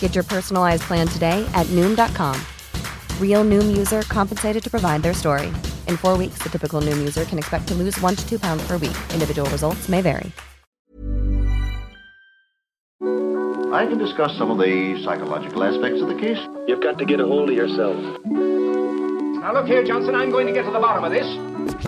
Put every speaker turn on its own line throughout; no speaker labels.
Get your personalized plan today at Noom.com. Real Noom user compensated to provide their story. In four weeks, the typical Noom user can expect to lose one to two pounds per week. Individual results may vary.
I can discuss some of the psychological aspects of the case.
You've got to get a hold of yourself.
Now look here, Johnson, I'm going to get to the bottom of this.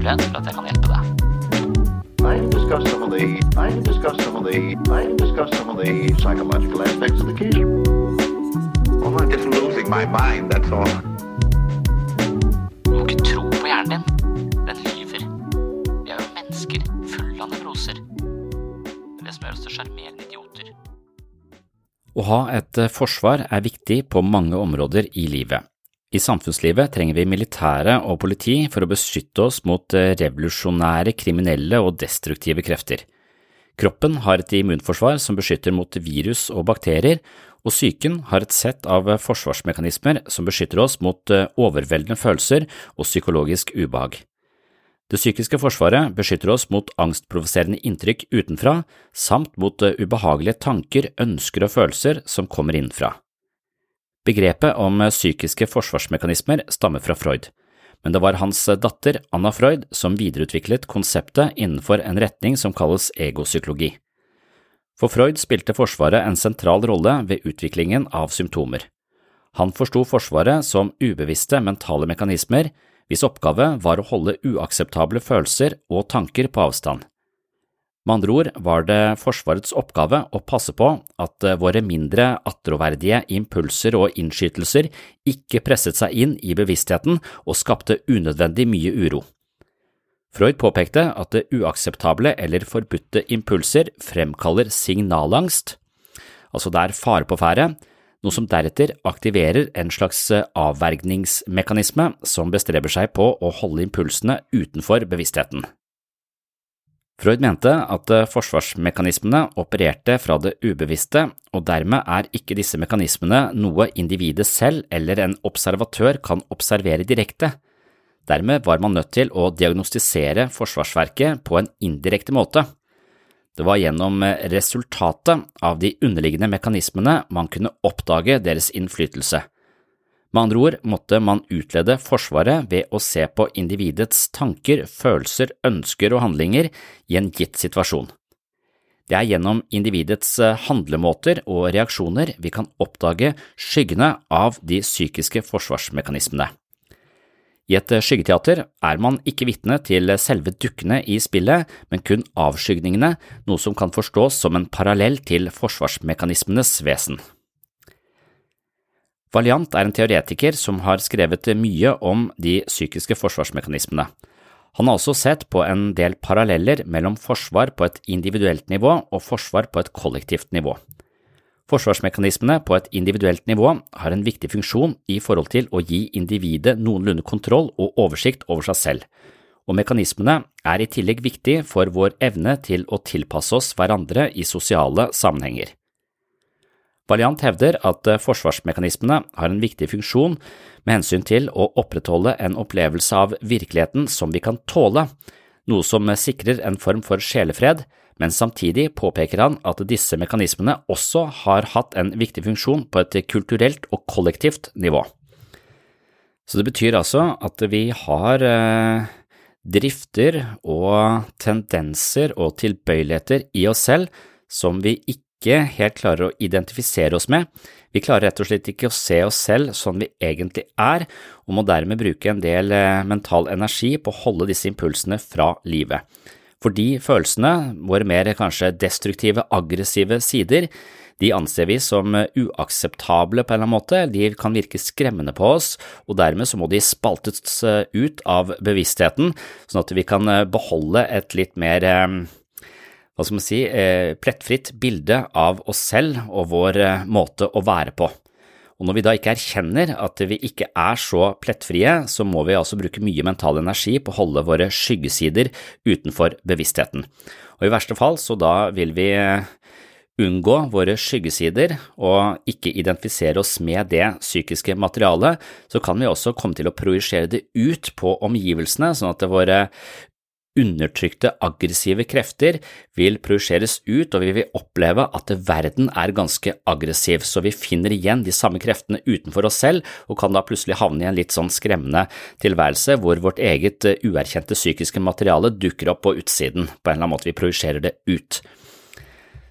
mulighet for at jeg kan hjelpe deg.
I discuss some of the I discuss some of the I discuss some of the psychological aspects of the case.
Well, I'm just losing my mind, that's all.
Du må ikke tro på hjernen din. Den lyver. Vi er jo mennesker fulle av nevroser. Det er det som gjør oss til sjarmerende idioter.
Å ha et eh, forsvar er viktig på mange områder i livet. I samfunnslivet trenger vi militære og politi for å beskytte oss mot eh, revolusjonære, kriminelle og destruktive krefter. Kroppen har et immunforsvar som beskytter mot virus og bakterier, og psyken har et sett av forsvarsmekanismer som beskytter oss mot eh, overveldende følelser og psykologisk ubehag. Det psykiske forsvaret beskytter oss mot angstprovoserende inntrykk utenfra, samt mot eh, ubehagelige tanker, ønsker og følelser som kommer innenfra. Begrepet om psykiske forsvarsmekanismer stammer fra Freud, men det var hans datter Anna Freud som videreutviklet konseptet innenfor en retning som kalles egopsykologi. For Freud spilte Forsvaret en sentral rolle ved utviklingen av symptomer. Han forsto Forsvaret som ubevisste mentale mekanismer hvis oppgave var å holde uakseptable følelser og tanker på avstand. Med andre ord var det Forsvarets oppgave å passe på at våre mindre attråverdige impulser og innskytelser ikke presset seg inn i bevisstheten og skapte unødvendig mye uro. Freud påpekte at det uakseptable eller forbudte impulser fremkaller signalangst, altså det er fare på ferde, noe som deretter aktiverer en slags avvergningsmekanisme som bestreber seg på å holde impulsene utenfor bevisstheten. Freud mente at forsvarsmekanismene opererte fra det ubevisste, og dermed er ikke disse mekanismene noe individet selv eller en observatør kan observere direkte. Dermed var man nødt til å diagnostisere forsvarsverket på en indirekte måte. Det var gjennom resultatet av de underliggende mekanismene man kunne oppdage deres innflytelse. Med andre ord måtte man utlede Forsvaret ved å se på individets tanker, følelser, ønsker og handlinger i en gitt situasjon. Det er gjennom individets handlemåter og reaksjoner vi kan oppdage skyggene av de psykiske forsvarsmekanismene. I et skyggeteater er man ikke vitne til selve dukkene i spillet, men kun avskygningene, noe som kan forstås som en parallell til forsvarsmekanismenes vesen. Valiant er en teoretiker som har skrevet mye om de psykiske forsvarsmekanismene. Han har også sett på en del paralleller mellom forsvar på et individuelt nivå og forsvar på et kollektivt nivå. Forsvarsmekanismene på et individuelt nivå har en viktig funksjon i forhold til å gi individet noenlunde kontroll og oversikt over seg selv, og mekanismene er i tillegg viktig for vår evne til å tilpasse oss hverandre i sosiale sammenhenger. Valiant hevder at eh, forsvarsmekanismene har en viktig funksjon med hensyn til å opprettholde en opplevelse av virkeligheten som vi kan tåle, noe som sikrer en form for sjelefred, men samtidig påpeker han at disse mekanismene også har hatt en viktig funksjon på et kulturelt og kollektivt nivå. Så det betyr altså at vi har eh, drifter og tendenser og tilbøyeligheter i oss selv som vi ikke ikke helt klarer å identifisere oss med. Vi klarer rett og slett ikke å se oss selv sånn vi egentlig er, og må dermed bruke en del eh, mental energi på å holde disse impulsene fra livet. Fordi følelsene, våre mer kanskje destruktive, aggressive sider, de anser vi som uakseptable på en eller annen måte, de kan virke skremmende på oss, og dermed så må de spaltes eh, ut av bevisstheten, sånn at vi kan eh, beholde et litt mer hva skal man si, eh, plettfritt bilde av oss selv og vår eh, måte å være på. Og når vi da ikke erkjenner at vi ikke er så plettfrie, så må vi altså bruke mye mental energi på å holde våre skyggesider utenfor bevisstheten. Og i verste fall så da vil vi eh, unngå våre skyggesider og ikke identifisere oss med det psykiske materialet, så kan vi også komme til å projisere det ut på omgivelsene, sånn at våre undertrykte aggressive krefter vil projiseres ut, og vi vil oppleve at verden er ganske aggressiv, så vi finner igjen de samme kreftene utenfor oss selv og kan da plutselig havne i en litt sånn skremmende tilværelse hvor vårt eget eh, uerkjente psykiske materiale dukker opp på utsiden, på en eller annen måte vi projiserer det ut.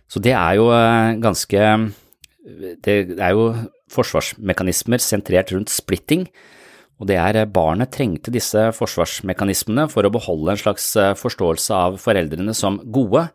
Så det er jo eh, ganske Det er jo forsvarsmekanismer sentrert rundt splitting og det er eh, barnet trengte disse forsvarsmekanismene for å beholde en slags eh, forståelse av foreldrene som gode,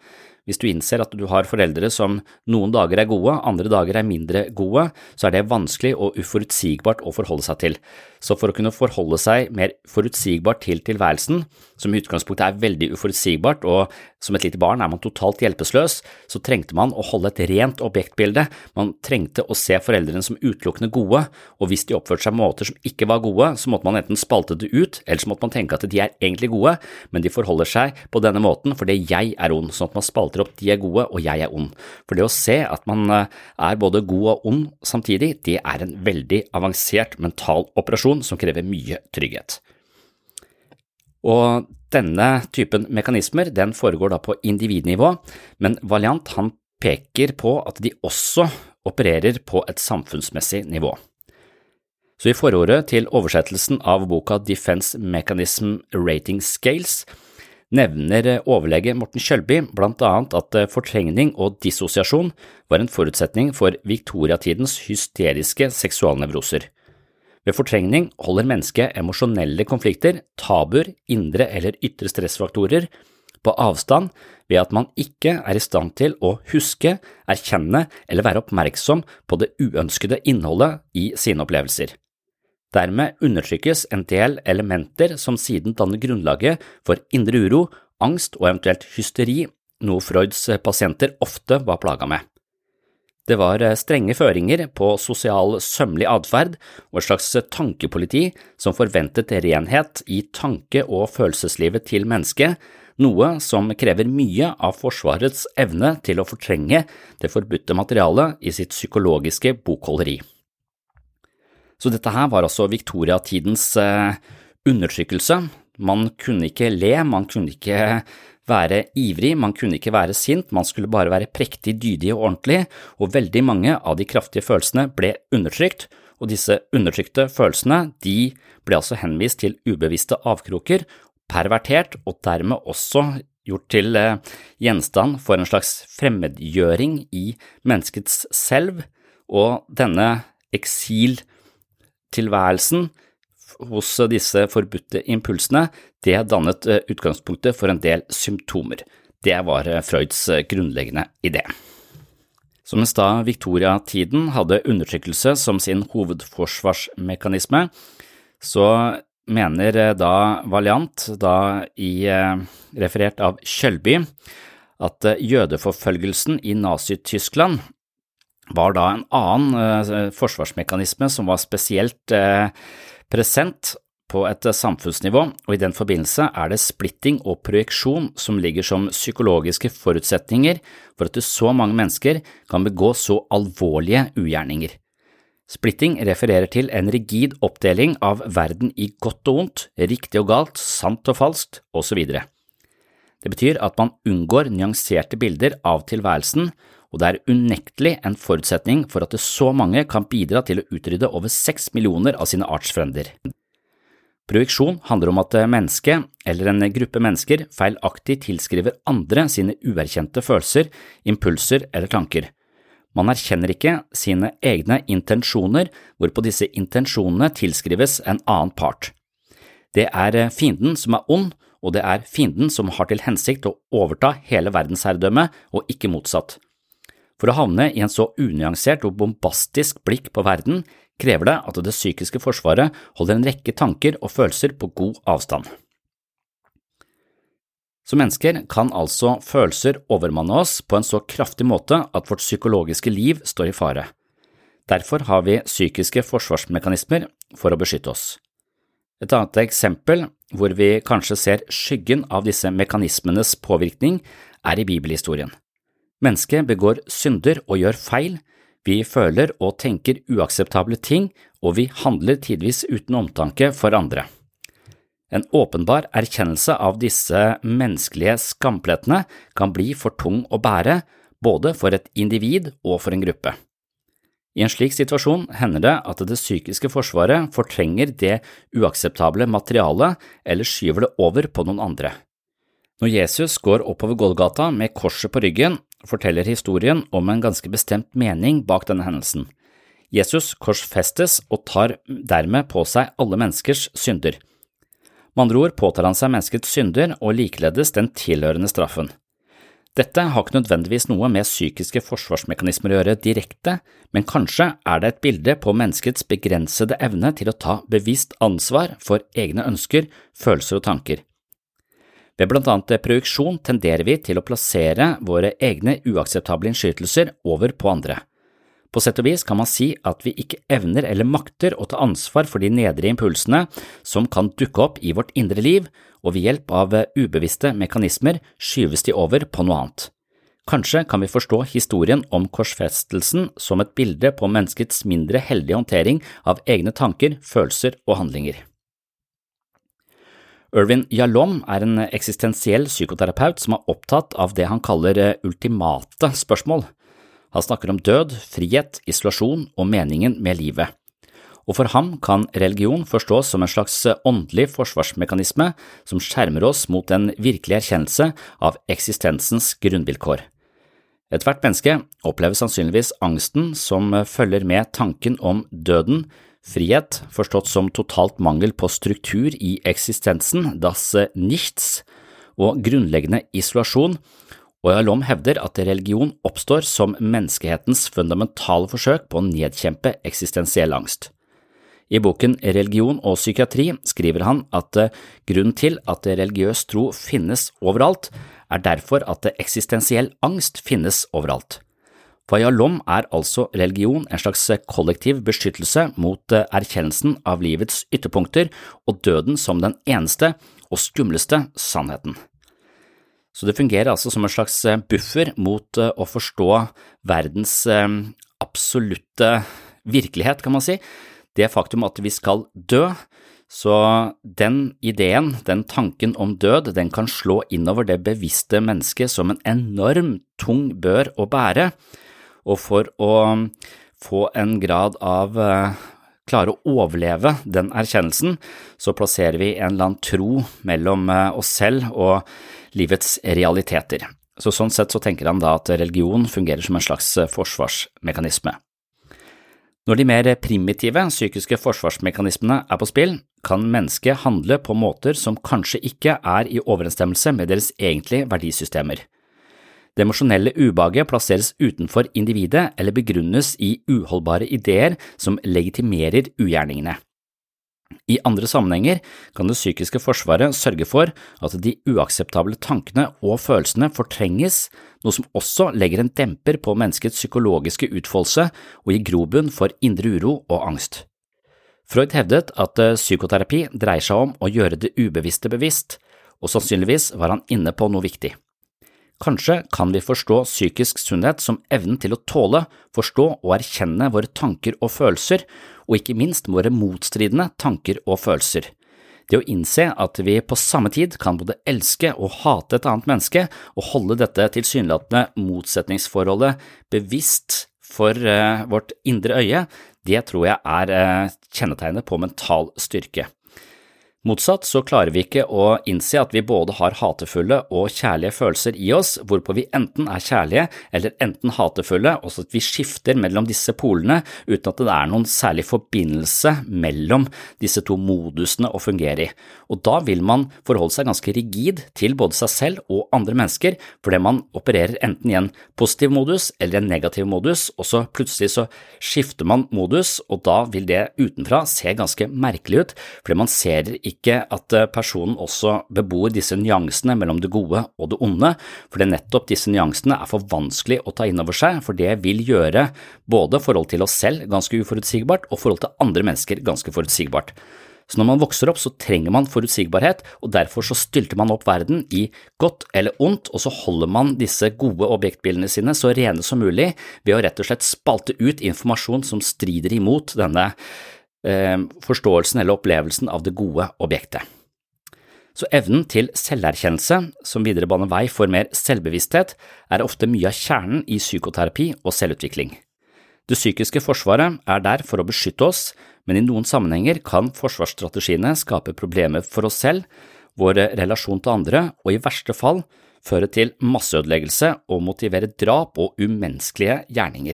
hvis du innser at du har foreldre som noen dager er gode, andre dager er mindre gode, så er det vanskelig og uforutsigbart å forholde seg til. Så for å kunne forholde seg mer forutsigbart til tilværelsen, som i utgangspunktet er veldig uforutsigbart, og som et lite barn er man totalt hjelpeløs, så trengte man å holde et rent objektbilde, man trengte å se foreldrene som utelukkende gode, og hvis de oppførte seg på måter som ikke var gode, så måtte man enten spalte det ut, eller så måtte man tenke at de er egentlig gode, men de forholder seg på denne måten fordi jeg er ond, sånn at man spalter opp de er gode og jeg er ond. For det å se at man eh, er både god og ond samtidig, det er en veldig avansert mental operasjon som krever mye trygghet. Og denne typen mekanismer den foregår da på individnivå, men Valiant han peker på at de også opererer på et samfunnsmessig nivå. Så i forordet til oversettelsen av boka Defense Mechanism Rating Scales nevner overlege Morten Kjølby blant annet at fortrengning og dissosiasjon var en forutsetning for viktoriatidens hysteriske seksualnevroser. Ved fortrengning holder mennesket emosjonelle konflikter, tabuer, indre eller ytre stressfaktorer på avstand ved at man ikke er i stand til å huske, erkjenne eller være oppmerksom på det uønskede innholdet i sine opplevelser. Dermed undertrykkes en del elementer som siden danner grunnlaget for indre uro, angst og eventuelt hysteri, noe Freuds pasienter ofte var plaga med. Det var eh, strenge føringer på sosial sømmelig atferd og et slags tankepoliti som forventet renhet i tanke- og følelseslivet til mennesket, noe som krever mye av Forsvarets evne til å fortrenge det forbudte materialet i sitt psykologiske bokholderi. Så dette her var altså viktoriatidens eh, undertrykkelse. Man kunne ikke le, man kunne ikke være ivrig, man kunne ikke være sint, man skulle bare være prektig, dydig og ordentlig, og veldig mange av de kraftige følelsene ble undertrykt, og disse undertrykte følelsene de ble altså henvist til ubevisste avkroker, pervertert og dermed også gjort til eh, gjenstand for en slags fremmedgjøring i menneskets selv, og denne eksiltilværelsen hos disse forbudte impulsene, det dannet eh, utgangspunktet for en del symptomer. Det var eh, Freuds eh, grunnleggende idé. Så mens da Victoria-tiden hadde undertrykkelse som sin hovedforsvarsmekanisme, så mener da Valiant, da i referert av Kjølby, at jødeforfølgelsen i Nazi-Tyskland var da en annen forsvarsmekanisme som var spesielt present på et samfunnsnivå, og i den forbindelse er det splitting og projeksjon som ligger som psykologiske forutsetninger for at så mange mennesker kan begå så alvorlige ugjerninger. Splitting refererer til en rigid oppdeling av verden i godt og vondt, riktig og galt, sant og falskt, osv. Det betyr at man unngår nyanserte bilder av tilværelsen, og det er unektelig en forutsetning for at så mange kan bidra til å utrydde over seks millioner av sine artsfrender. Projeksjon handler om at mennesket, eller en gruppe mennesker, feilaktig tilskriver andre sine uerkjente følelser, impulser eller tanker. Man erkjenner ikke sine egne intensjoner, hvorpå disse intensjonene tilskrives en annen part. Det er fienden som er ond, og det er fienden som har til hensikt å overta hele verdensherredømmet, og ikke motsatt. For å havne i en så unyansert og bombastisk blikk på verden, krever det at det psykiske forsvaret holder en rekke tanker og følelser på god avstand. Som mennesker kan altså følelser overmanne oss på en så kraftig måte at vårt psykologiske liv står i fare. Derfor har vi psykiske forsvarsmekanismer for å beskytte oss. Et annet eksempel hvor vi kanskje ser skyggen av disse mekanismenes påvirkning, er i bibelhistorien. Mennesket begår synder og gjør feil, vi føler og tenker uakseptable ting, og vi handler tidvis uten omtanke for andre. En åpenbar erkjennelse av disse menneskelige skamplettene kan bli for tung å bære, både for et individ og for en gruppe. I en slik situasjon hender det at det psykiske forsvaret fortrenger det uakseptable materialet eller skyver det over på noen andre. Når Jesus går oppover Golgata med korset på ryggen, forteller historien om en ganske bestemt mening bak denne hendelsen. Jesus korsfestes og tar dermed på seg alle menneskers synder. Med andre ord påtar han seg menneskets synder og likeledes den tilhørende straffen. Dette har ikke nødvendigvis noe med psykiske forsvarsmekanismer å gjøre direkte, men kanskje er det et bilde på menneskets begrensede evne til å ta bevisst ansvar for egne ønsker, følelser og tanker. Ved blant annet projeksjon tenderer vi til å plassere våre egne uakseptable innskytelser over på andre. På sett og vis kan man si at vi ikke evner eller makter å ta ansvar for de nedre impulsene som kan dukke opp i vårt indre liv, og ved hjelp av ubevisste mekanismer skyves de over på noe annet. Kanskje kan vi forstå historien om korsfestelsen som et bilde på menneskets mindre heldige håndtering av egne tanker, følelser og handlinger. Irvin Yalom er en eksistensiell psykoterapeut som er opptatt av det han kaller ultimate spørsmål. Han snakker om død, frihet, isolasjon og meningen med livet. Og for ham kan religion forstås som en slags åndelig forsvarsmekanisme som skjermer oss mot en virkelig erkjennelse av eksistensens grunnvilkår. Ethvert menneske opplever sannsynligvis angsten som følger med tanken om døden, frihet, forstått som totalt mangel på struktur i eksistensen, das nichts, og grunnleggende isolasjon, og Yalom hevder at religion oppstår som menneskehetens fundamentale forsøk på å nedkjempe eksistensiell angst. I boken Religion og psykiatri skriver han at eh, grunnen til at religiøs tro finnes overalt, er derfor at eksistensiell angst finnes overalt. For er altså religion en slags kollektiv beskyttelse mot eh, erkjennelsen av livets ytterpunkter og døden som den eneste og skumleste sannheten. Så det fungerer altså som en slags eh, buffer mot eh, å forstå verdens absolutte virkelighet, kan man si. Det faktum at vi skal dø. Så den ideen, den tanken om død, den kan slå innover det bevisste mennesket som en enorm tung bør å bære, og for å få en grad av klare å overleve den erkjennelsen, så plasserer vi en eller annen tro mellom oss selv og livets realiteter. Så sånn sett så tenker han da at religion fungerer som en slags eh, forsvarsmekanisme. Når de mer primitive psykiske forsvarsmekanismene er på spill, kan mennesket handle på måter som kanskje ikke er i overensstemmelse med deres egentlige verdisystemer. Det emosjonelle ubehaget plasseres utenfor individet eller begrunnes i uholdbare ideer som legitimerer ugjerningene. I andre sammenhenger kan det psykiske forsvaret sørge for at de uakseptable tankene og følelsene fortrenges, noe som også legger en demper på menneskets psykologiske utfoldelse og gir grobunn for indre uro og angst. Freud hevdet at eh, psykoterapi dreier seg om å gjøre det ubevisste bevisst, og sannsynligvis var han inne på noe viktig. Kanskje kan vi forstå psykisk sunnhet som evnen til å tåle, forstå og erkjenne våre tanker og følelser, og ikke minst våre motstridende tanker og følelser. Det å innse at vi på samme tid kan både elske og hate et annet menneske, og holde dette tilsynelatende motsetningsforholdet bevisst for uh, vårt indre øye, det tror jeg er uh, kjennetegnet på mental styrke. Motsatt så klarer vi ikke å innse at vi både har hatefulle og kjærlige følelser i oss, hvorpå vi enten er kjærlige eller enten hatefulle, og så at vi skifter mellom disse polene uten at det er noen særlig forbindelse mellom disse to modusene å fungere i. Og da vil man forholde seg ganske rigid til både seg selv og andre mennesker, fordi man opererer enten i en positiv modus eller en negativ modus, og så plutselig så skifter man modus, og da vil det utenfra se ganske merkelig ut, fordi man ser ikke ikke at eh, personen også bebor disse nyansene mellom det gode og det onde, fordi nettopp disse nyansene er for vanskelig å ta inn over seg, for det vil gjøre både forhold til oss selv ganske uforutsigbart og forhold til andre mennesker ganske forutsigbart. Så når man vokser opp, så trenger man forutsigbarhet, og derfor så stylter man opp verden i godt eller ondt, og så holder man disse gode objektbildene sine så rene som mulig ved å rett og slett spalte ut informasjon som strider imot denne forståelsen eller opplevelsen av det gode objektet. Så evnen til selverkjennelse, som videre baner vei for mer selvbevissthet, er ofte mye av kjernen i psykoterapi og selvutvikling. Det psykiske forsvaret er der for å beskytte oss, men i noen sammenhenger kan forsvarsstrategiene skape problemer for oss selv, vår relasjon til andre og i verste fall føre til masseødeleggelse og motivere drap og umenneskelige gjerninger.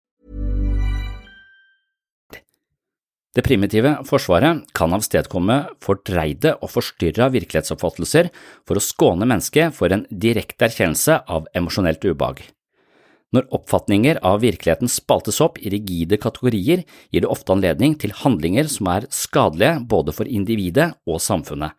Det primitive forsvaret kan avstedkomme fordreide og forstyrra virkelighetsoppfattelser for å skåne mennesket for en direkte erkjennelse av emosjonelt ubehag. Når oppfatninger av virkeligheten spaltes opp i rigide kategorier, gir det ofte anledning til handlinger som er skadelige både for individet og samfunnet.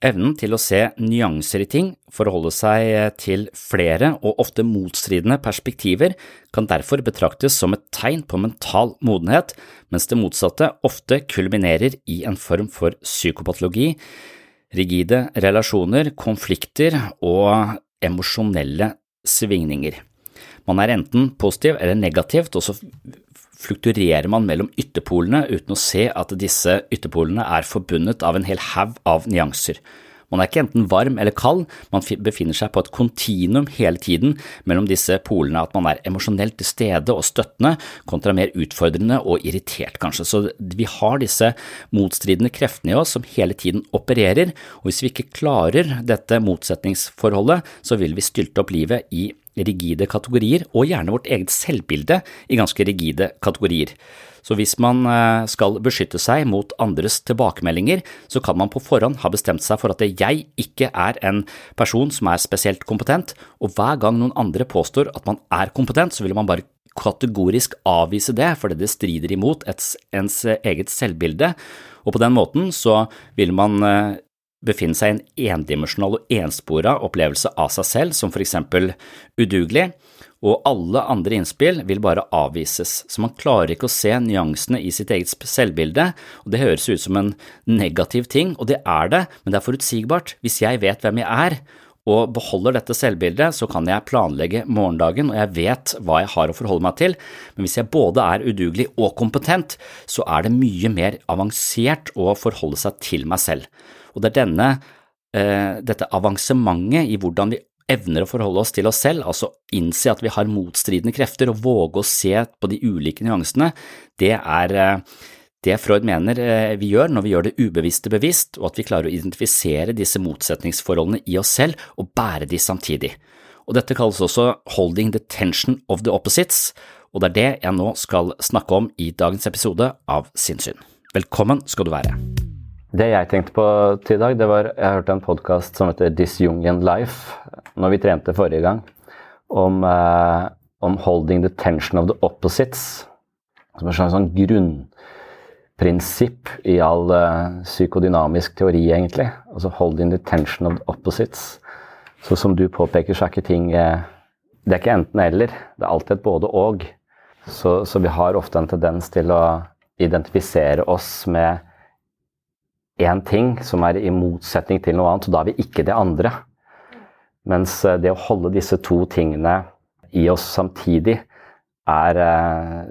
Evnen til å se nyanser i ting, forholde seg til flere og ofte motstridende perspektiver, kan derfor betraktes som et tegn på mental modenhet, mens det motsatte ofte kulminerer i en form for psykopatologi, rigide relasjoner, konflikter og emosjonelle svingninger. Man er enten positiv eller negativt, og så flukturerer man mellom ytterpolene uten å se at disse ytterpolene er forbundet av en hel haug av nyanser. Man er ikke enten varm eller kald, man befinner seg på et kontinuum hele tiden mellom disse polene, at man er emosjonelt til stede og støttende, kontra mer utfordrende og irritert, kanskje. Så vi har disse motstridende kreftene i oss som hele tiden opererer, og hvis vi ikke klarer dette motsetningsforholdet, så vil vi stylte opp livet i rigide kategorier, og gjerne vårt eget selvbilde i ganske rigide kategorier. Så hvis man eh, skal beskytte seg mot andres tilbakemeldinger, så kan man på forhånd ha bestemt seg for at jeg ikke er en person som er spesielt kompetent, og hver gang noen andre påstår at man er kompetent, så vil man bare kategorisk avvise det, fordi det strider imot ens eget selvbilde, og på den måten så vil man eh, befinne seg i en endimensjonal og enspora opplevelse av seg selv, som for eksempel udugelig, og alle andre innspill vil bare avvises, så man klarer ikke å se nyansene i sitt eget selvbilde, og det høres ut som en negativ ting, og det er det, men det er forutsigbart. Hvis jeg vet hvem jeg er, og beholder dette selvbildet, så kan jeg planlegge morgendagen, og jeg vet hva jeg har å forholde meg til, men hvis jeg både er udugelig og kompetent, så er det mye mer avansert å forholde seg til meg selv. Og det er denne, eh, dette avansementet i hvordan vi evner å forholde oss til oss selv, altså innse at vi har motstridende krefter og våge å se på de ulike nyansene, det er eh, det Freud mener eh, vi gjør når vi gjør det ubevisste bevisst, og at vi klarer å identifisere disse motsetningsforholdene i oss selv og bære de samtidig. Og Dette kalles også holding the tension of the opposites, og det er det jeg nå skal snakke om i dagens episode av Sinnssyn. Velkommen skal du være.
Det jeg tenkte på til i dag, det var Jeg hørte en podkast som heter Disjungen Life, når vi trente forrige gang, om, eh, om 'holding the tension of the opposites'. Som et slags sånn grunnprinsipp i all eh, psykodynamisk teori, egentlig. Altså 'holding the tension of the opposites'. Så som du påpeker, så er ikke ting eh, Det er ikke enten-eller, det er alltid et både-og. Så, så vi har ofte en tendens til å identifisere oss med én ting som er i motsetning til noe annet, og da er vi ikke det andre. Mens eh, det å holde disse to tingene i oss samtidig er eh,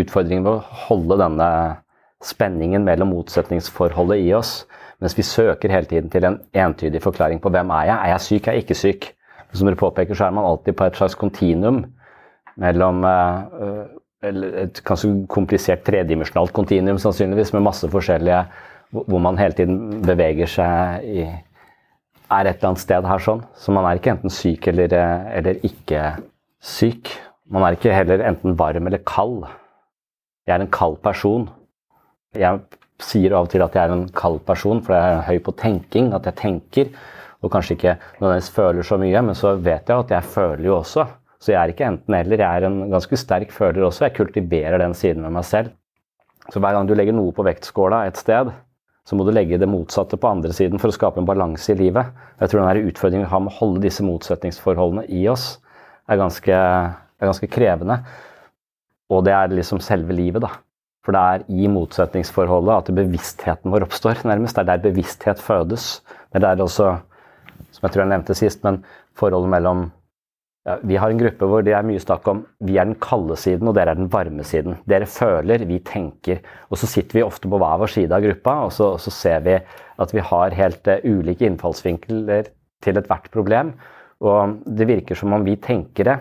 utfordringen ved å holde denne spenningen mellom motsetningsforholdet i oss. Mens vi søker hele tiden til en entydig forklaring på hvem er jeg er. jeg syk, er jeg ikke syk? Som dere påpeker, så er man alltid på et slags kontinuum mellom eh, et ganske komplisert tredimensjonalt kontinuum sannsynligvis, med masse forskjellige hvor man hele tiden beveger seg i er et eller annet sted her sånn. Så man er ikke enten syk eller, eller ikke syk. Man er ikke heller enten varm eller kald. Jeg er en kald person. Jeg sier av og til at jeg er en kald person, for jeg er høy på tenking. At jeg tenker, og kanskje ikke nødvendigvis føler så mye, men så vet jeg at jeg føler jo også. Så jeg er ikke enten-eller. Jeg er en ganske sterk føler også. Jeg kultiverer den siden med meg selv. Så hver gang du legger noe på vektskåla et sted, så må du legge det motsatte på andre siden for å skape en balanse i livet. Jeg tror denne utfordringen vi har med å holde disse motsetningsforholdene i oss, er ganske, er ganske krevende. Og det er liksom selve livet, da. For det er i motsetningsforholdet at bevisstheten vår oppstår, nærmest. Det er der bevissthet fødes. Det er der også, som jeg tror jeg nevnte sist, men forholdet mellom ja, vi har en gruppe hvor det er mye snakk om vi er den kalde siden og dere er den varme siden. Dere føler, vi tenker. Og så sitter vi ofte på hver vår side av gruppa, og så, og så ser vi at vi har helt uh, ulike innfallsvinkler til ethvert problem. Og det virker som om vi tenkere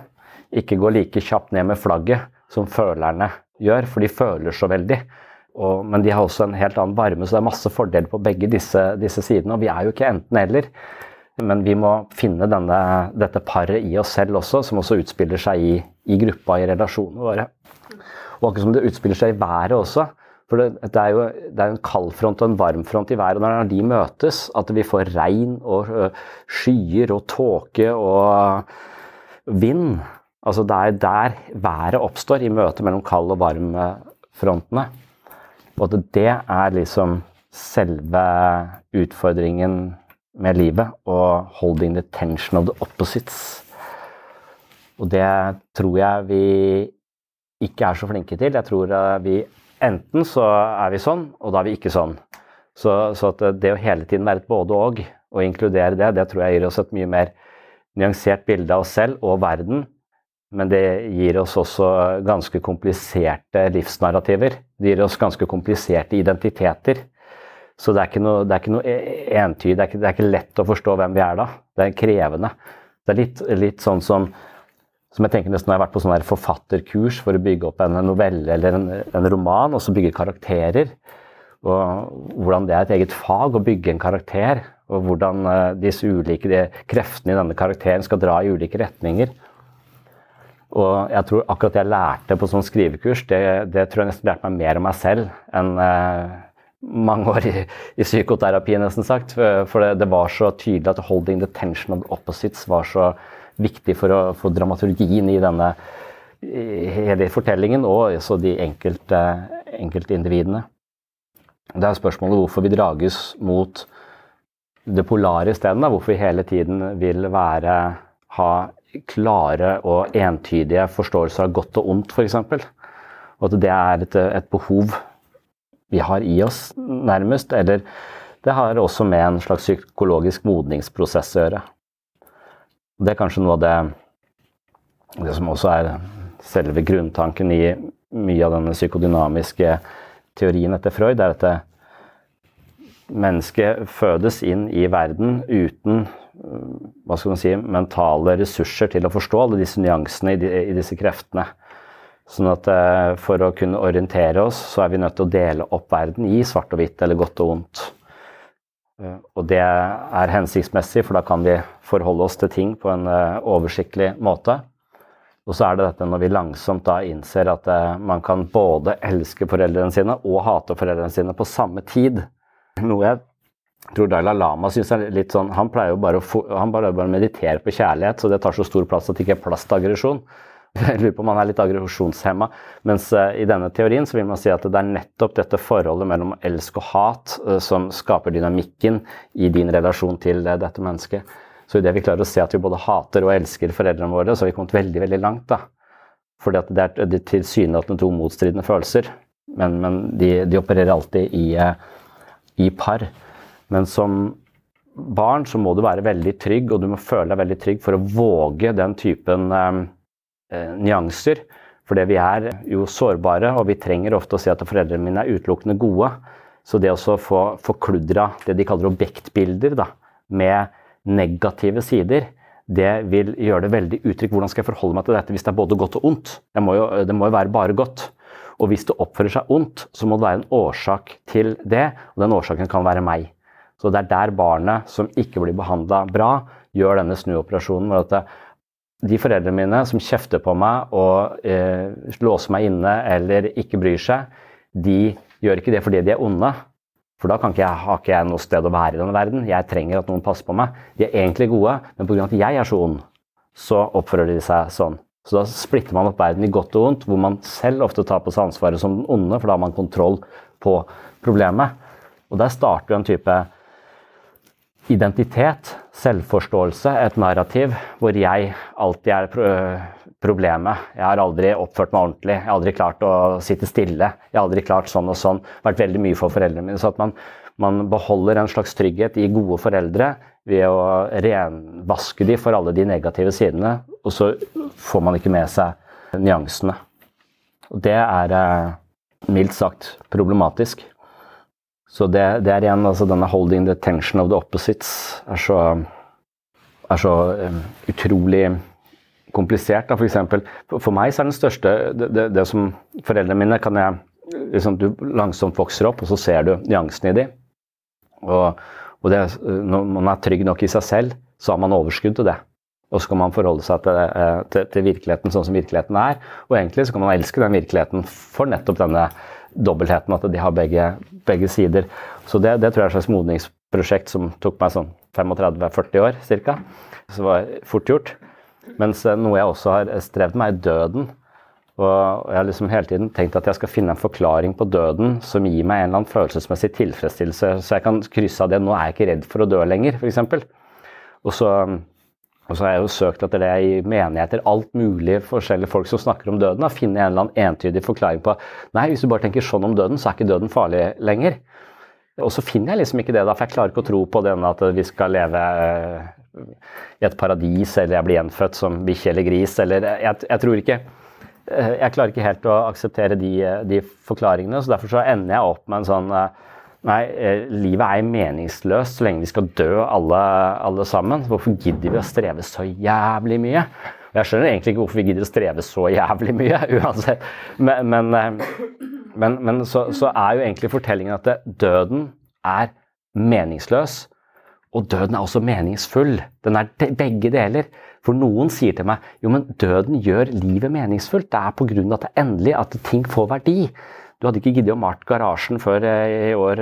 ikke går like kjapt ned med flagget som følerne gjør, for de føler så veldig. Og, men de har også en helt annen varme, så det er masse fordeler på begge disse, disse sidene. Og vi er jo ikke enten-eller. Men vi må finne denne, dette paret i oss selv også, som også utspiller seg i, i gruppa, i relasjonene våre. Og akkurat som det utspiller seg i været også. For det, det, er jo det er en kald front og en varm front i været. Og når de møtes, at vi får regn og skyer og tåke og vind Altså det er der været oppstår, i møtet mellom kald og varm frontene. Og det er liksom selve utfordringen med livet og 'holding the tension of the opposites'. Og det tror jeg vi ikke er så flinke til. Jeg tror vi enten så er vi sånn, og da er vi ikke sånn. Så, så det å hele tiden være et både-og, og inkludere det, det tror jeg gir oss et mye mer nyansert bilde av oss selv og verden. Men det gir oss også ganske kompliserte livsnarrativer. Det gir oss ganske kompliserte identiteter. Så det er ikke noe, det er ikke noe e-, entydig, det, det, er ikke lett å forstå hvem vi er da. Det er krevende. Det er litt, litt sånn som, som jeg tenker nesten når jeg har vært på sånn forfatterkurs for å bygge opp en novelle eller en, en, roman, og så bygge karakterer. Og hvordan det er et eget fag å bygge en karakter. Og hvordan uh, disse ulike de kreftene i denne karakteren skal dra i ulike retninger. Og jeg tror akkurat det jeg lærte på sånn skrivekurs, det, det tror jeg nesten lærte meg mer om meg selv enn eh, mange år i, i, psykoterapi, nesten sagt. For det, det, var så tydelig at 'holding the tension of opposites' var så viktig for å få dramaturgien i denne i hele fortellingen, og også de enkelte individene. Det er spørsmålet hvorfor vi drages mot det polare isteden. Hvorfor vi hele tiden vil være, ha klare og entydige forståelser av godt og ondt, f.eks. Og at det er et, et, behov vi har i oss, nærmest. Eller det har også med en slags psykologisk modningsprosess å gjøre. Det er kanskje noe av det, det som også er selve grunntanken i mye av denne psykodynamiske teorien etter Freud, er at mennesket fødes inn i verden uten hva skal man si, mentale ressurser til å forstå alle disse nyansene i, disse kreftene. Sånn at eh, For å kunne orientere oss, så er vi nødt til å dele opp verden i svart og hvitt, eller godt og vondt. Eh, og det er hensiktsmessig, for da kan vi forholde oss til ting på en eh, oversiktlig måte. Og så er det dette når vi langsomt da innser at man kan både elske foreldrene sine og hate foreldrene sine på samme tid. Noe jeg tror Dalai Lama synes er litt sånn Han pleier jo bare å meditere på kjærlighet, så det tar så stor plass at det ikke er plass til aggresjon. Jeg lurer på om han er litt aggresjonshemma. Mens uh, i denne teorien så vil man si at det er nettopp dette forholdet mellom elsk og hat uh, som skaper dynamikken i din relasjon til uh, dette mennesket. Så idet vi klarer å se at vi både hater og elsker foreldrene våre, så har vi kommet veldig veldig langt. da. Fordi at det er, tilsynelatende to motstridende følelser, men, men de, de, opererer alltid i, i par. Men som barn så må du være veldig trygg, og du må føle deg veldig trygg for å våge den typen eh, eh, nyanser. Fordi vi er jo sårbare, og vi trenger ofte å si at foreldrene mine er utelukkende gode. Så det å få forkludra det de kaller objektbilder, da, med negative sider, det vil gjøre det veldig uttrykk. Hvordan skal jeg forholde meg til dette hvis det er både godt og ondt? Det må jo, det må jo være bare godt. Og hvis det oppfører seg ondt, så må det være en årsak til det, og den årsaken kan være meg. Så det er der barnet som ikke blir behandla bra, gjør denne snuoperasjonen. hvor at de foreldrene mine som kjefter på meg og eh, låser meg inne eller ikke bryr seg, de gjør ikke det fordi de er onde. For da ikke jeg, har ikke jeg noe sted å være i denne verden. Jeg trenger at noen passer på meg. De er egentlig gode, men pga. at jeg er så ond, så oppfører de seg sånn. Så da splitter man opp verden i godt og ondt, hvor man selv ofte tar på seg ansvaret som den onde, for da har man kontroll på problemet. Og der starter jo en type identitet, selvforståelse, et narrativ hvor jeg alltid er problemet. Jeg har aldri oppført meg ordentlig, jeg har aldri klart å sitte stille. Jeg har aldri klart sånn og sånn. Vært veldig mye for foreldrene mine. Så at man, man beholder en slags trygghet i gode foreldre ved å renvaske de for alle de negative sidene, og så får man ikke med seg nyansene. Og det er eh, mildt sagt problematisk. Så det, det, er igjen altså denne 'holding the tension of the opposites' er så, er så um, utrolig komplisert. Da. For, eksempel, for, for meg så er den største det, det, det som Foreldrene mine kan jeg liksom, Du langsomt vokser opp, og så ser du nyansene i de. Og, og når man er trygg nok i seg selv, så har man overskudd til det. Og så kan man forholde seg til, eh, til, til, virkeligheten sånn som virkeligheten er. Og egentlig så kan man elske den virkeligheten for nettopp denne dobbeltheten, at de har begge, begge sider. Så det, det, tror jeg er et slags modningsprosjekt som tok meg sånn 35-40 år ca. Så var fort gjort. Mens eh, noe jeg også har strevd med, er døden. Og jeg har liksom hele tiden tenkt at jeg skal finne en forklaring på døden som gir meg en eller annen følelsesmessig tilfredsstillelse, så jeg kan krysse av det. Nå er jeg ikke redd for å dø lenger, f.eks. Og så og så har jeg jo søkt etter det i menigheter, alt mulig forskjellige folk som snakker om døden. Da finne en eller annen entydig forklaring på nei, hvis du bare tenker sånn om døden, så er ikke døden farlig lenger. Og så finner jeg liksom ikke det, da, for jeg klarer ikke å tro på denne at vi skal leve eh, i et paradis, eller jeg blir gjenfødt som bikkje eller gris, eller jeg, jeg, tror ikke eh, Jeg klarer ikke helt å akseptere de, de, forklaringene, så derfor så ender jeg opp med en sånn eh, Nei, eh, livet er meningsløst så lenge vi skal dø alle, alle, sammen. Hvorfor gidder vi å streve så jævlig mye? Jeg skjønner egentlig ikke hvorfor vi gidder å streve så jævlig mye, uansett. Men, men, eh, men, men så, så, er jo egentlig fortellingen at døden er meningsløs. Og døden er også meningsfull. Den er begge deler. For noen sier til meg jo, men døden gjør livet meningsfullt. Det er pga. at det er endelig at ting får verdi. Du hadde ikke giddet å malt garasjen før eh, i år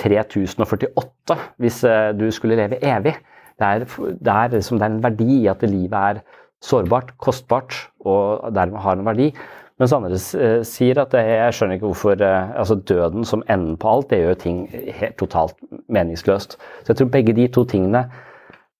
3048 eh, hvis eh, du skulle leve evig. Det er, det er, liksom, det er en verdi i at livet er sårbart, kostbart og dermed har en verdi. Mens andre sier at jeg skjønner ikke hvorfor altså Døden som enden på alt, det gjør ting helt totalt meningsløst. Så jeg tror begge de to tingene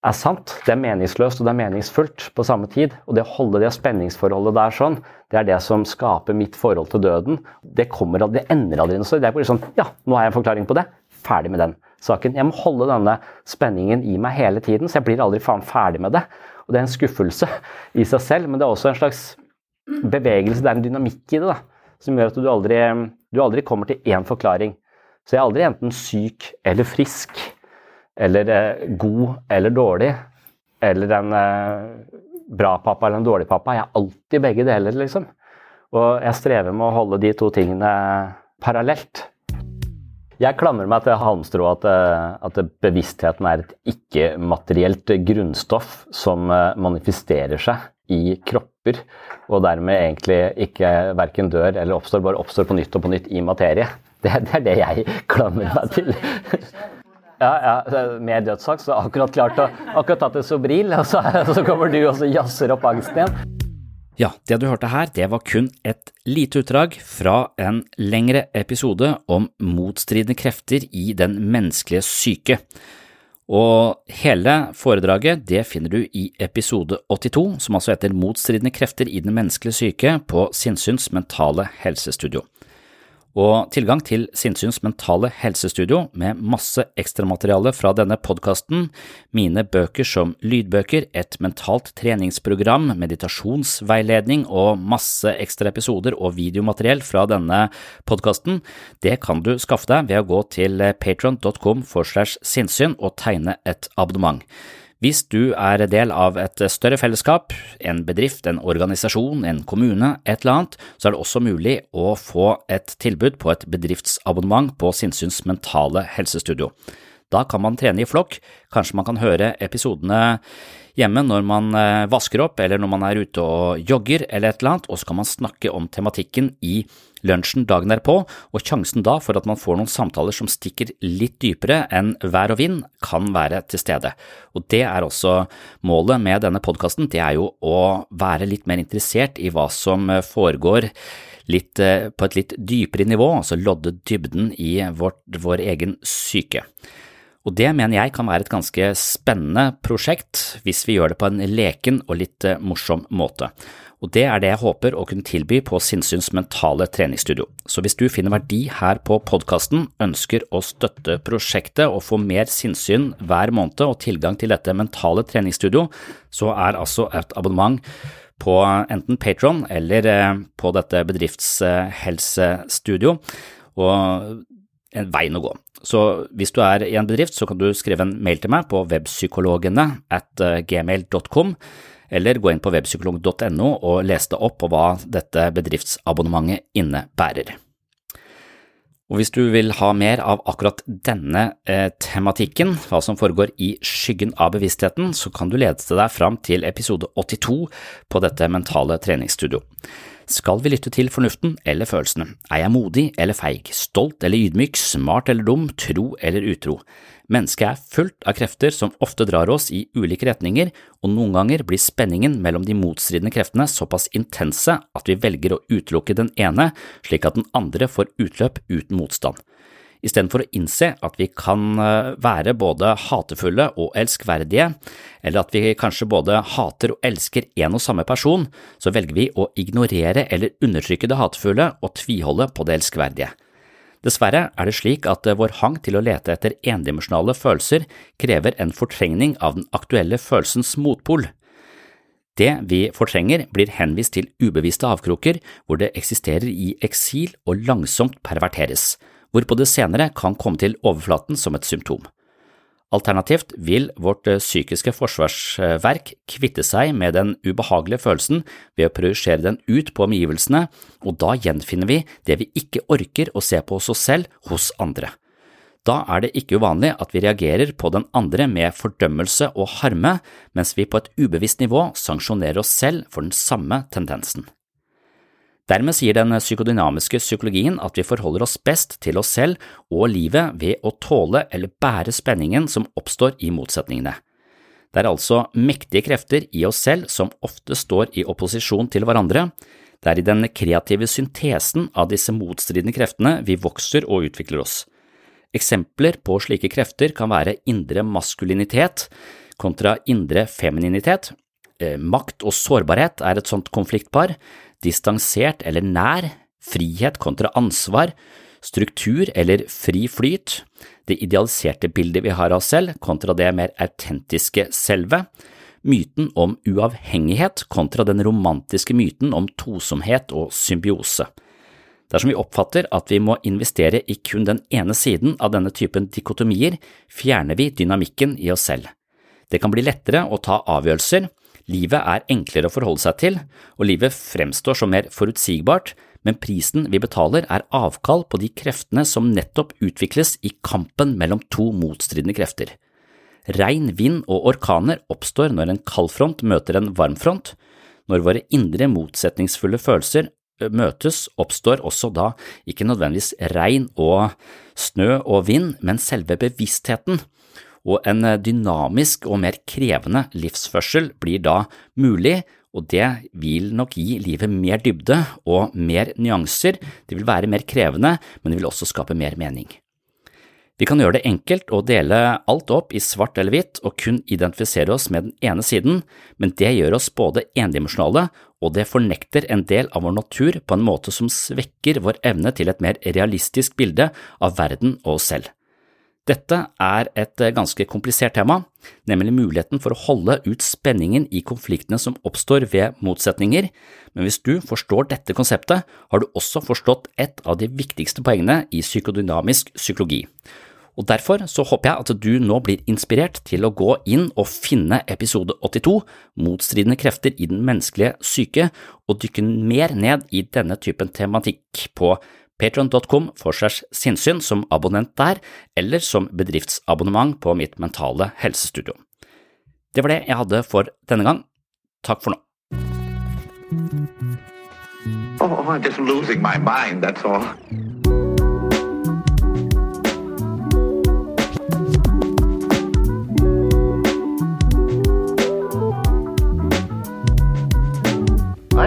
er sant. Det er meningsløst og det er meningsfullt på samme tid. Og det å holde det spenningsforholdet der sånn, det er det som skaper mitt forhold til døden. Det, kommer, det ender aldri noe sted. Det er bare sånn Ja, nå har jeg en forklaring på det. Ferdig med den saken. Jeg må holde denne spenningen i meg hele tiden, så jeg blir aldri faen ferdig med det. Og det er en skuffelse i seg selv, men det er også en slags bevegelse, det er en dynamikk i det, da, som gjør at du aldri, du aldri kommer til én forklaring. Så jeg er aldri enten syk eller frisk eller eh, god eller dårlig, eller en eh, bra pappa eller en dårlig pappa. Jeg er alltid begge deler, liksom. Og jeg strever med å holde de to tingene parallelt. Jeg klamrer meg til halmstrået at, eh, at bevisstheten er et ikke-materielt grunnstoff som manifesterer seg i kropper, og dermed egentlig ikke verken dør eller oppstår, bare oppstår på nytt og på nytt i materie. Det, det er det jeg klamrer meg til. Ja, ja, med dødsak, så akkurat klart å akkurat tatt en Sobril, og så, så kommer du og så jazzer opp angsten igjen.
Ja, det du hørte her, det var kun et lite utdrag fra en lengre episode om motstridende krefter i den menneskelige syke. Og hele foredraget det finner du i episode 82, som altså heter Motstridende krefter i den menneskelige syke på Sinnsyns mentale helsestudio og tilgang til Sinnsyns mentale helsestudio med masse ekstramateriale fra denne podkasten, mine bøker som lydbøker, et mentalt treningsprogram, meditasjonsveiledning og masse ekstra episoder og videomateriell fra denne podkasten, det kan du skaffe deg ved å gå til patron.com for slash sinnssyn og tegne et abonnement. Hvis du er del av et større fellesskap, en bedrift, en organisasjon, en kommune, et eller annet, så er det også mulig å få et tilbud på et bedriftsabonnement på Sinnsyns mentale helsestudio. Da kan man trene i flokk, kanskje man kan høre episodene hjemme når man eh, vasker opp eller når man er ute og jogger eller et eller annet, og så kan man snakke om tematikken i lunsjen dagen derpå, og sjansen da for at man får noen samtaler som stikker litt dypere enn vær og vind, kan være til stede. Og det er også målet med denne podkasten, det er jo å være litt mer interessert i hva som foregår litt, eh, på et litt dypere nivå, altså lodde dybden i vårt, vår egen syke. Og det mener jeg kan være et ganske spennende prosjekt hvis vi gjør det på en leken og litt eh, morsom måte. Og det er det jeg håper å kunne tilby på Sinnsyns mentale treningsstudio. Så hvis du finner verdi her på podkasten, ønsker å støtte prosjektet og få mer sinnssyn hver måned og tilgang til dette mentale treningsstudio, så er altså et abonnement på enten Patron eller eh, på dette bedriftshelsestudio og en veien å gå. Så hvis du er i en bedrift, så kan du skrive en mail til meg på webpsykologene at eh, gmail.com, eller gå inn på webpsykolog.no og lese det opp på hva dette bedriftsabonnementet innebærer. Og hvis du vil ha mer av akkurat denne eh, tematikken, hva som foregår i skyggen av bevisstheten, så kan du lede deg fram til episode 82 på dette mentale treningsstudio. Skal vi lytte til fornuften eller følelsene? Er jeg modig eller feig, stolt eller ydmyk, smart eller dum, tro eller utro? Mennesket er fullt av krefter som ofte drar oss i ulike retninger, og noen ganger blir spenningen mellom de motstridende kreftene såpass intense at vi velger å utelukke den ene, slik at den andre får utløp uten motstand. Istedenfor å innse at vi kan eh, være både hatefulle og elskverdige, eller at vi kanskje både hater og elsker en og samme person, så velger vi å ignorere eller undertrykke det hatefulle og tviholde på det elskverdige. Dessverre er det slik at eh, vår hang til å lete etter endimensjonale følelser krever en fortrengning av den aktuelle følelsens motpol. Det vi fortrenger, blir henvist til ubevisste avkroker hvor det eksisterer i eksil og langsomt perverteres hvorpå det senere kan komme til overflaten som et symptom. Alternativt vil vårt eh, psykiske forsvarsverk kvitte seg med den ubehagelige følelsen ved å projisere den ut på omgivelsene, og da gjenfinner vi det vi ikke orker å se på hos oss selv hos andre. Da er det ikke uvanlig at vi reagerer på den andre med fordømmelse og harme, mens vi på et ubevisst nivå sanksjonerer oss selv for den samme tendensen. Dermed sier den psykodynamiske psykologien at vi forholder oss best til oss selv og livet ved å tåle eller bære spenningen som oppstår i motsetningene. Det er altså mektige krefter i oss selv som ofte står i opposisjon til hverandre. Det er i den kreative syntesen av disse motstridende kreftene vi vokser og utvikler oss. Eksempler på slike krefter kan være indre maskulinitet kontra indre femininitet. Eh, makt og sårbarhet er et sånt konfliktpar. Distansert eller nær, frihet kontra ansvar, struktur eller fri flyt, det idealiserte bildet vi har av oss selv kontra det mer autentiske selve, myten om uavhengighet kontra den romantiske myten om tosomhet og symbiose. Dersom vi oppfatter at vi må investere i kun den ene siden av denne typen dikotomier, fjerner vi dynamikken i oss selv. Det kan bli lettere å ta avgjørelser, Livet er enklere å forholde seg til, og livet fremstår som mer forutsigbart, men prisen vi betaler er avkall på de kreftene som nettopp utvikles i kampen mellom to motstridende krefter. Regn, vind og orkaner oppstår når en kaldfront møter en varmfront. Når våre indre motsetningsfulle følelser møtes, oppstår også da ikke nødvendigvis regn og snø og vind, men selve bevisstheten og en eh, dynamisk og mer krevende livsførsel blir da mulig, og det vil nok gi livet mer dybde og mer nyanser, det vil være mer krevende, men det vil også skape mer mening. Vi kan gjøre det enkelt å dele alt opp i svart eller hvitt og kun identifisere oss med den ene siden, men det gjør oss både endimensjonale og det fornekter en del av vår natur på en måte som svekker vår evne til et mer realistisk bilde av verden og oss selv. Dette er et eh, ganske komplisert tema, nemlig muligheten for å holde ut spenningen i konfliktene som oppstår ved motsetninger, men hvis du forstår dette konseptet, har du også forstått et av de viktigste poengene i psykodynamisk psykologi. Og Derfor så håper jeg at du nå blir inspirert til å gå inn og finne episode 82, Motstridende krefter i den menneskelige syke, og dykke mer ned i denne typen tematikk på patron.com for segs sinnssyn som abonnent der, eller som bedriftsabonnement på mitt mentale helsestudio. Det var det jeg hadde for denne gang. Takk for nå.
Oh, I'm just losing my mind, that's all.